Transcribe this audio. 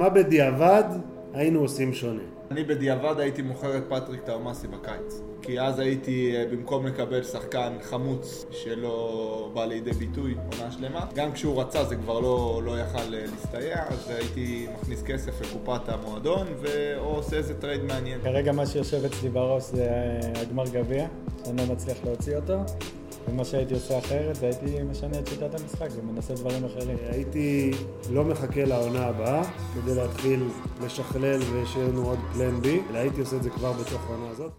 מה בדיעבד היינו עושים שונה? אני בדיעבד הייתי מוכר את פטריק טוומאסי בקיץ כי אז הייתי, במקום לקבל שחקן חמוץ שלא בא לידי ביטוי עונה שלמה גם כשהוא רצה זה כבר לא, לא יכל להסתייע אז הייתי מכניס כסף לקופת המועדון או עושה איזה trade מעניין כרגע מה שיושב אצלי בראש זה הגמר גביע שאני לא מצליח להוציא אותו ומה שהייתי עושה אחרת זה הייתי משנה את שיטת המשחק ומנסה דברים אחרים. הייתי לא מחכה לעונה הבאה כדי להתחיל לשכלל ושיהיה לנו עוד פלן בי אלא הייתי עושה את זה כבר בתוך העונה הזאת